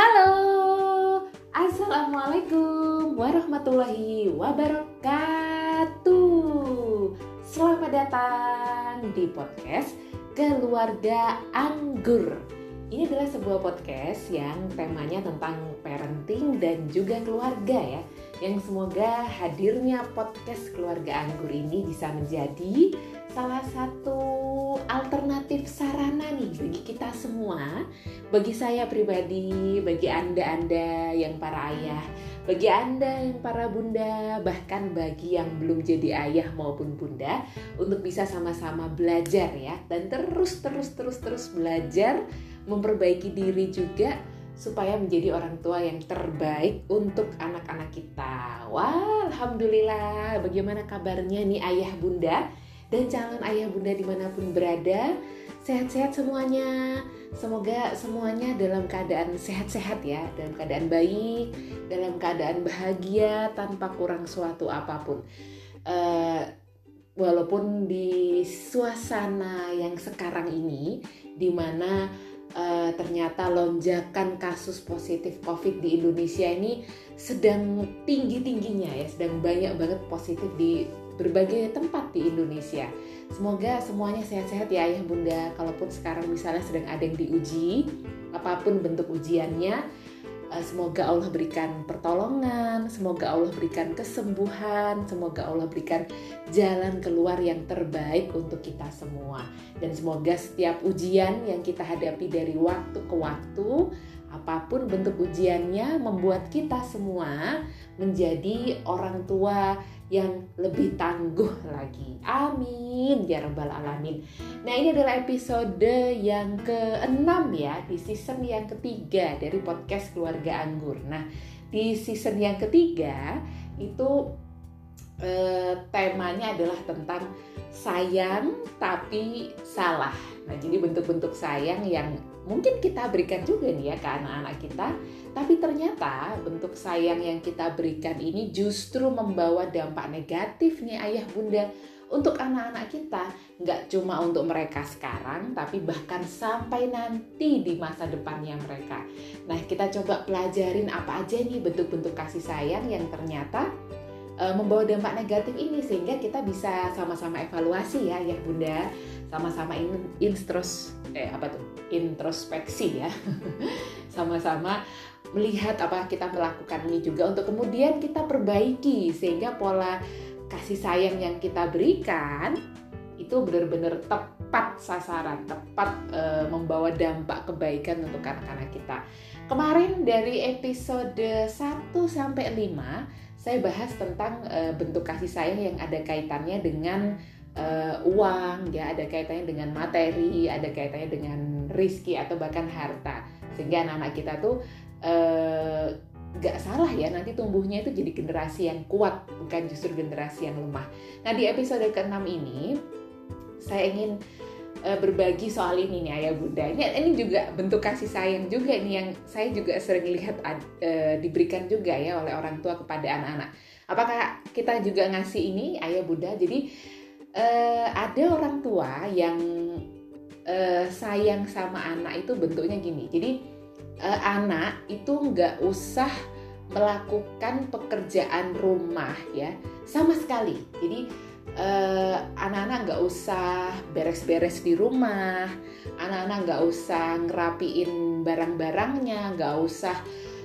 Halo, Assalamualaikum warahmatullahi wabarakatuh. Selamat datang di podcast Keluarga Anggur. Ini adalah sebuah podcast yang temanya tentang parenting dan juga keluarga ya. Yang semoga hadirnya podcast Keluarga Anggur ini bisa menjadi salah satu alternatif sarana nih bagi kita semua, bagi saya pribadi, bagi Anda-anda yang para ayah, bagi Anda yang para bunda, bahkan bagi yang belum jadi ayah maupun bunda untuk bisa sama-sama belajar ya. Dan terus terus terus terus belajar memperbaiki diri juga supaya menjadi orang tua yang terbaik untuk anak-anak kita. Wah, alhamdulillah. Bagaimana kabarnya nih ayah bunda? dan calon ayah bunda di mana pun berada sehat-sehat semuanya semoga semuanya dalam keadaan sehat-sehat ya dalam keadaan baik dalam keadaan bahagia tanpa kurang suatu apa pun uh, walaupun di suasana yang sekarang ini di mana uh, ternyata lonjakan kasus positif COVID di Indonesia ini sedang tinggi-tingginya ya, sedang banyak banget positif di berbagai tempat di Indonesia. Semoga semuanya sehat-sehat ya ayah bunda. Kalaupun sekarang misalnya sedang ada yang diuji, apa pun bentuk ujiannya, eh, semoga Allah berikan pertolongan, semoga Allah berikan kesembuhan, semoga Allah berikan jalan keluar yang terbaik untuk kita semua. Dan semoga setiap ujian yang kita hadapi dari waktu ke waktu, apa pun bentuk ujiannya, membuat kita semua menjadi orang tua yang lebih tangguh lagi. Amin ya rabbal alamin. Nah, ini adalah episode yang ke-6 ya di season yang ketiga dari podcast Keluarga Anggur. Nah, di season yang ketiga itu eh, temanya adalah tentang sayang tapi salah. Nah, jadi bentuk-bentuk sayang yang mungkin kita berikan juga nih ya ke anak-anak kita tapi ternyata bentuk sayang yang kita berikan ini justru membawa dampak negatif nih ayah bunda untuk anak-anak kita. Nggak cuma untuk mereka sekarang tapi bahkan sampai nanti di masa depannya mereka. Nah kita coba pelajarin apa aja nih bentuk-bentuk kasih sayang yang ternyata e, membawa dampak negatif ini sehingga kita bisa sama-sama evaluasi ya ayah bunda. Sama-sama in, eh apa tuh introspeksi ya sama-sama melihat apa kita melakukan ini juga untuk kemudian kita perbaiki sehingga pola kasih sayang yang kita berikan itu benar-benar tepat sasaran, tepat e, membawa dampak kebaikan untuk anak-anak kita. Kemarin dari episode 1 sampai 5 saya bahas tentang e, bentuk kasih sayang yang ada kaitannya dengan e, uang, ya ada kaitannya dengan materi, ada kaitannya dengan rizki atau bahkan harta. Sehingga anak-anak kita tuh uh, gak salah ya nanti tumbuhnya itu jadi generasi yang kuat bukan justru generasi yang lemah. Nah di episode ke-6 ini saya ingin uh, berbagi soal ini nih ayah bunda. Ini ini juga bentuk kasih sayang juga nih yang saya juga sering lihat uh, diberikan juga ya oleh orang tua kepada anak-anak. Apakah kita juga ngasih ini ayah bunda? Jadi uh, ada orang tua yang uh, sayang sama anak itu bentuknya gini. Jadi uh, anak itu nggak usah melakukan pekerjaan rumah ya sama sekali. Jadi uh, anak-anak nggak usah beres-beres di rumah, anak-anak nggak usah ngerapiin barang-barangnya, nggak usah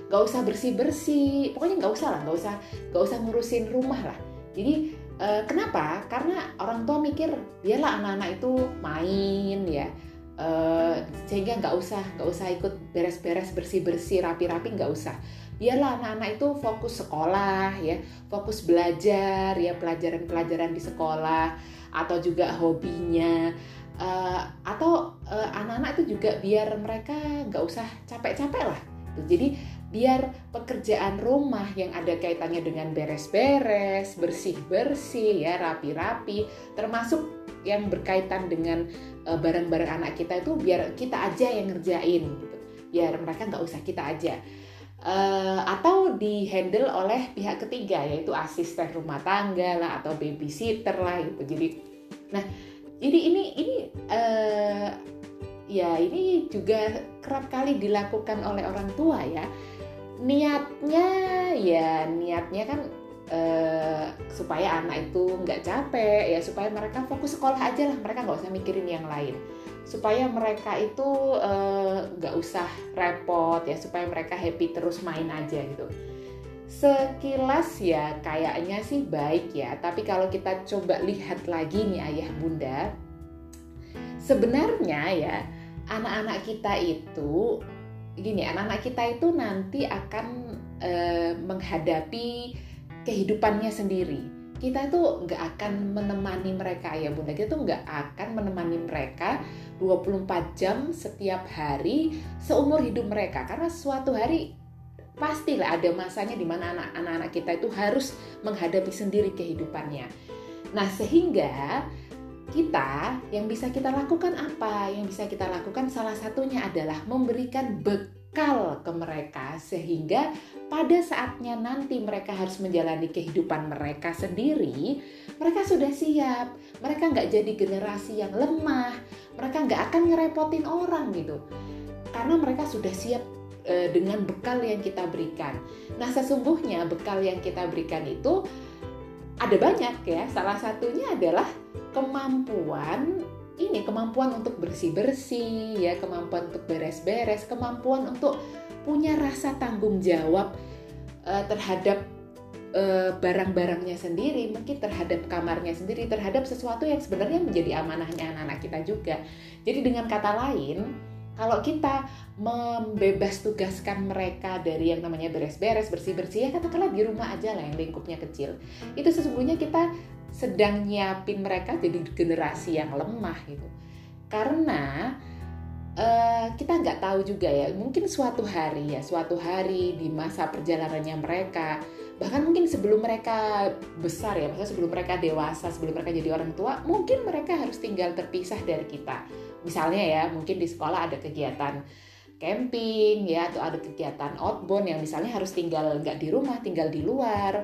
nggak usah bersih-bersih, pokoknya nggak usah lah, nggak usah nggak usah ngurusin rumah lah. Jadi uh, kenapa? Karena orang tua mikir biarlah anak-anak itu main ya. Uh, sehingga nggak usah nggak usah ikut beres-beres bersih-bersih rapi-rapi nggak usah. Biarlah anak-anak itu fokus sekolah ya. Fokus belajar ya pelajaran-pelajaran di sekolah atau juga hobinya. Uh, atau uh, anak-anak itu juga biar mereka nggak usah capek-capek lah. Jadi biar pekerjaan rumah yang ada kaitannya dengan beres-beres bersih-bersih ya rapi-rapi termasuk yang berkaitan dengan uh, barang-barang anak kita itu biar kita aja yang ngerjain gitu. Biar mereka nggak usah kita aja. Uh, atau di handle oleh pihak ketiga yaitu asisten rumah tangga lah atau babysitter lah gitu. Jadi nah jadi ini ini uh, ya ini juga kerap kali dilakukan oleh orang tua ya niatnya ya niatnya kan uh, supaya anak itu nggak capek ya supaya mereka fokus sekolah aja lah mereka nggak usah mikirin yang lain. Supaya mereka itu eh, nggak uh, usah repot ya supaya mereka happy terus main aja gitu. Sekilas ya kayaknya sih baik ya tapi kalau kita coba lihat lagi nih ayah bunda sebenarnya ya anak-anak kita itu gini anak-anak kita itu nanti akan uh, menghadapi kehidupannya sendiri kita itu nggak akan menemani mereka ya bunda kita tuh nggak akan menemani mereka 24 jam setiap hari seumur hidup mereka karena suatu hari pastilah ada masanya di mana anak-anak kita itu harus menghadapi sendiri kehidupannya. Nah, sehingga kita yang bisa kita lakukan apa? Yang bisa kita lakukan salah satunya adalah memberikan bekal ke mereka sehingga pada saatnya nanti mereka harus menjalani kehidupan mereka sendiri, mereka sudah siap. Mereka nggak jadi generasi yang lemah. Mereka nggak akan ngerepotin orang gitu. Karena mereka sudah siap e, dengan bekal yang kita berikan. Nah, sesungguhnya bekal yang kita berikan itu ada banyak ya. Salah satunya adalah kemampuan ini kemampuan untuk bersih-bersih ya, kemampuan untuk beres-beres, kemampuan untuk punya rasa tanggung jawab uh, terhadap uh, barang-barangnya sendiri, mungkin terhadap kamarnya sendiri, terhadap sesuatu yang sebenarnya menjadi amanahnya anak-anak kita juga. Jadi dengan kata lain, kalau kita membebas tugaskan mereka dari yang namanya beres-beres, bersih-bersih, ya katakanlah di rumah aja lah yang lingkupnya kecil. Itu sesungguhnya kita sedang nyiapin mereka jadi generasi yang lemah gitu. Karena uh, kita nggak tahu juga ya, mungkin suatu hari ya, suatu hari di masa perjalanannya mereka, bahkan mungkin sebelum mereka besar ya, maksudnya sebelum mereka dewasa, sebelum mereka jadi orang tua, mungkin mereka harus tinggal terpisah dari kita. Misalnya ya, mungkin di sekolah ada kegiatan camping ya atau ada kegiatan outbound yang misalnya harus tinggal nggak di rumah tinggal di luar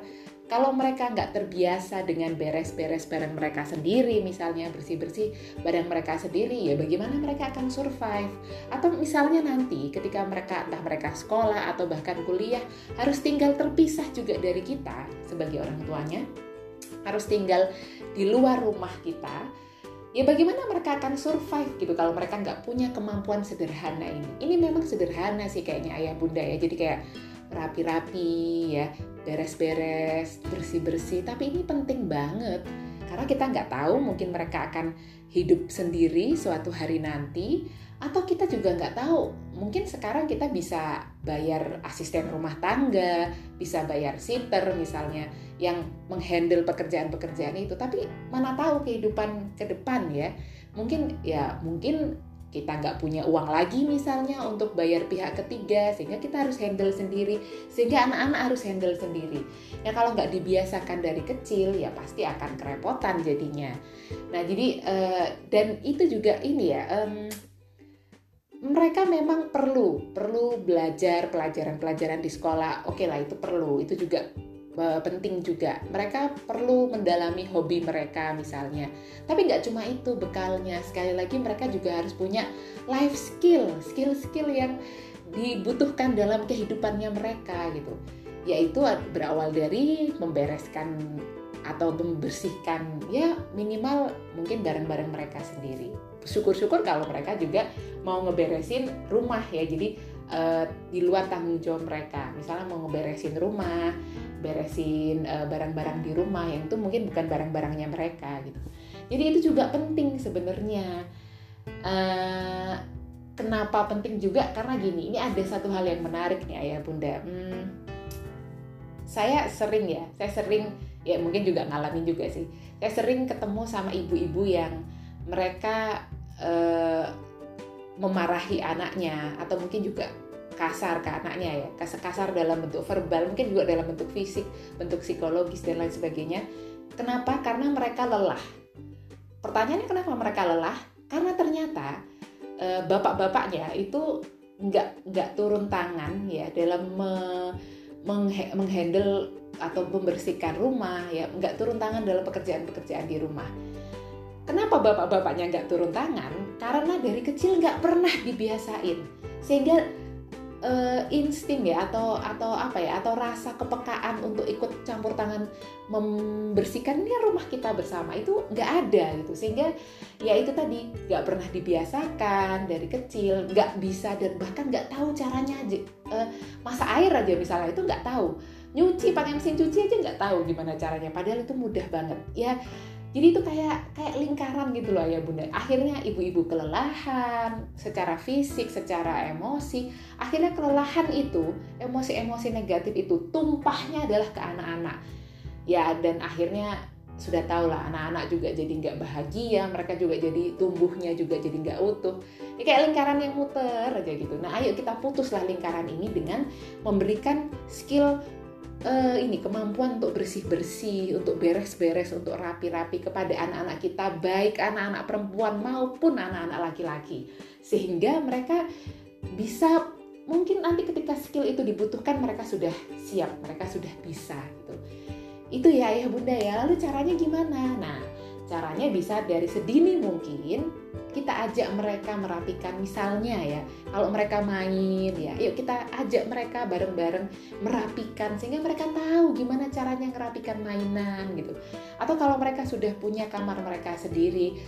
kalau mereka nggak terbiasa dengan beres-beres barang mereka sendiri, misalnya bersih-bersih barang mereka sendiri, ya bagaimana mereka akan survive? Atau misalnya nanti ketika mereka entah mereka sekolah atau bahkan kuliah harus tinggal terpisah juga dari kita sebagai orang tuanya, harus tinggal di luar rumah kita, ya bagaimana mereka akan survive gitu kalau mereka nggak punya kemampuan sederhana ini ini memang sederhana sih kayaknya ayah bunda ya jadi kayak rapi-rapi ya beres-beres bersih-bersih. Tapi ini penting banget. Karena kita nggak tahu mungkin mereka akan hidup sendiri suatu hari nanti atau kita juga nggak tahu. Mungkin sekarang kita bisa bayar asisten rumah tangga bisa bayar sitter misalnya yang menghandle pekerjaan-pekerjaan itu. Tapi mana tahu kehidupan ke depan ya. Mungkin ya mungkin kita nggak punya uang lagi misalnya untuk bayar pihak ketiga sehingga kita harus handle sendiri. Sehingga anak-anak harus handle sendiri. Ya kalau nggak dibiasakan dari kecil ya pasti akan kerepotan jadinya. Nah jadi uh, dan itu juga ini ya um, mereka memang perlu perlu belajar pelajaran-pelajaran di sekolah. Oke okay lah itu perlu, itu juga penting juga. Mereka perlu mendalami hobi mereka misalnya. Tapi nggak cuma itu bekalnya. Sekali lagi mereka juga harus punya life skill, skill-skill yang dibutuhkan dalam kehidupannya mereka gitu. Yaitu berawal dari membereskan atau membersihkan ya minimal mungkin barang-barang mereka sendiri. Syukur-syukur kalau mereka juga mau ngeberesin rumah ya. Jadi uh, di luar tanggung jawab mereka. Misalnya mau ngeberesin rumah, beresin eh, barang-barang di rumah yang itu mungkin bukan barang-barangnya mereka gitu. Jadi itu juga penting sebenarnya. Uh, kenapa penting juga karena gini, ini ada satu hal yang menarik nih ayah bunda. Hmm, saya sering ya, saya sering ya mungkin juga ngalamin juga sih saya sering ketemu sama ibu-ibu yang mereka uh, memarahi anaknya atau mungkin juga kasar ke anaknya ya kasar kasar dalam bentuk verbal mungkin juga dalam bentuk fisik bentuk psikologis dan lain sebagainya kenapa karena mereka lelah pertanyaannya kenapa mereka lelah karena ternyata uh, bapak-bapaknya itu nggak nggak turun tangan ya dalam me, menghandle atau membersihkan rumah ya nggak turun tangan dalam pekerjaan-pekerjaan di rumah. Kenapa bapak-bapaknya nggak turun tangan? Karena dari kecil nggak pernah dibiasain. sehingga uh, insting ya atau atau apa ya atau rasa kepekaan untuk ikut campur tangan membersihkan ini rumah kita bersama. Itu nggak ada gitu. Sehingga ya itu tadi nggak pernah dibiasakan dari kecil nggak bisa dan bahkan nggak tahu caranya aja. Uh, masa air aja misalnya itu nggak tahu. Nyuci pakai mesin cuci aja nggak tahu gimana caranya. Padahal itu mudah banget. Ya jadi itu kayak kayak lingkaran gitu loh ya bunda. Akhirnya ibu-ibu kelelahan secara fisik secara emosi akhirnya kelelahan itu emosi-emosi negatif itu tumpahnya adalah ke anak-anak. Ya dan akhirnya sudah tahu lah anak-anak juga jadi nggak bahagia mereka juga jadi tumbuhnya juga jadi nggak utuh. Ya, kayak lingkaran yang muter aja gitu. Nah ayo kita putuslah lingkaran ini dengan memberikan skill uh, ini kemampuan untuk bersih-bersih, untuk beres-beres, untuk rapi-rapi kepada anak-anak kita, baik anak-anak perempuan maupun anak-anak laki-laki. Sehingga mereka bisa mungkin nanti ketika skill itu dibutuhkan mereka sudah siap, mereka sudah bisa gitu. Itu ya ayah bunda ya. Lalu caranya gimana? Nah, caranya bisa dari sedini mungkin kita ajak mereka merapikan misalnya ya kalau mereka main ya yuk kita ajak mereka bareng-bareng merapikan sehingga mereka tahu gimana caranya merapikan mainan gitu. Atau kalau mereka sudah punya kamar mereka sendiri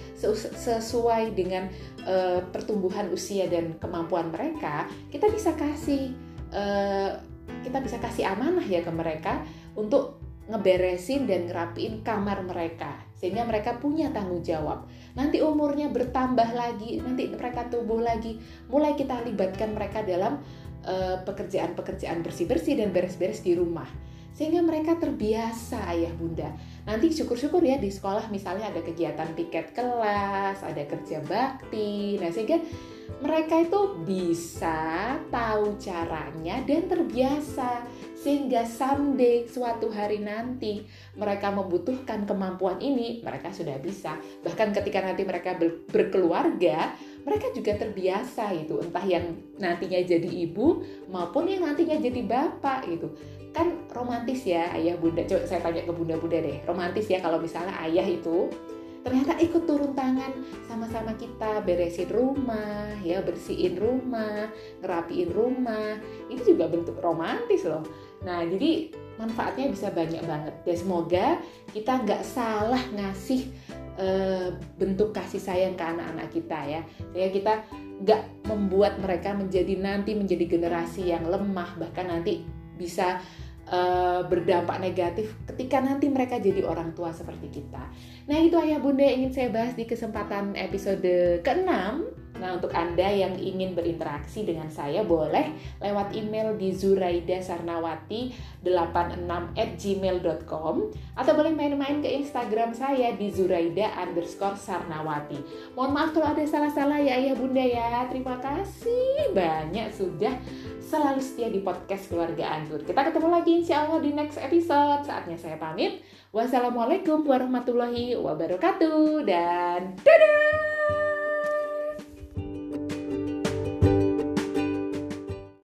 sesuai dengan uh, pertumbuhan usia dan kemampuan mereka kita bisa kasih uh, kita bisa kasih amanah ya ke mereka untuk ngeberesin dan ngerapiin kamar mereka sehingga mereka punya tanggung jawab. Nanti umurnya bertambah lagi, nanti mereka tumbuh lagi, mulai kita libatkan mereka dalam eh, pekerjaan-pekerjaan uh, bersih-bersih dan beres-beres di rumah. Sehingga mereka terbiasa ayah bunda. Nanti syukur-syukur ya di sekolah misalnya ada kegiatan piket kelas, ada kerja bakti. Nah sehingga mereka itu bisa tahu caranya dan terbiasa sehingga someday suatu hari nanti mereka membutuhkan kemampuan ini mereka sudah bisa. Bahkan ketika nanti mereka berkeluarga mereka juga terbiasa itu entah yang nantinya jadi ibu maupun yang nantinya jadi bapak gitu. Kan romantis ya ayah bunda. Coba saya tanya ke bunda-bunda deh. Romantis ya kalau misalnya ayah itu ternyata ikut turun tangan sama-sama kita beresin rumah ya bersihin rumah ngerapiin rumah. Itu juga bentuk romantis loh nah jadi manfaatnya bisa banyak banget. Ya semoga kita nggak salah ngasih uh, bentuk kasih sayang ke anak-anak kita ya. Sehingga kita nggak membuat mereka menjadi nanti menjadi generasi yang lemah bahkan nanti bisa uh, berdampak negatif ketika nanti mereka jadi orang tua seperti kita. Nah itu ayah bunda yang ingin saya bahas di kesempatan episode ke-6 Nah, untuk Anda yang ingin berinteraksi dengan saya boleh lewat email di zuraidasarnawati86 atau boleh main-main ke Instagram saya di zuraida underscore sarnawati. Mohon maaf kalau ada salah-salah ya ayah bunda ya. Terima kasih banyak sudah selalu setia di podcast Keluarga Anggur. Kita ketemu lagi insya Allah di next episode. Saatnya saya pamit. Wassalamualaikum warahmatullahi wabarakatuh dan dadah!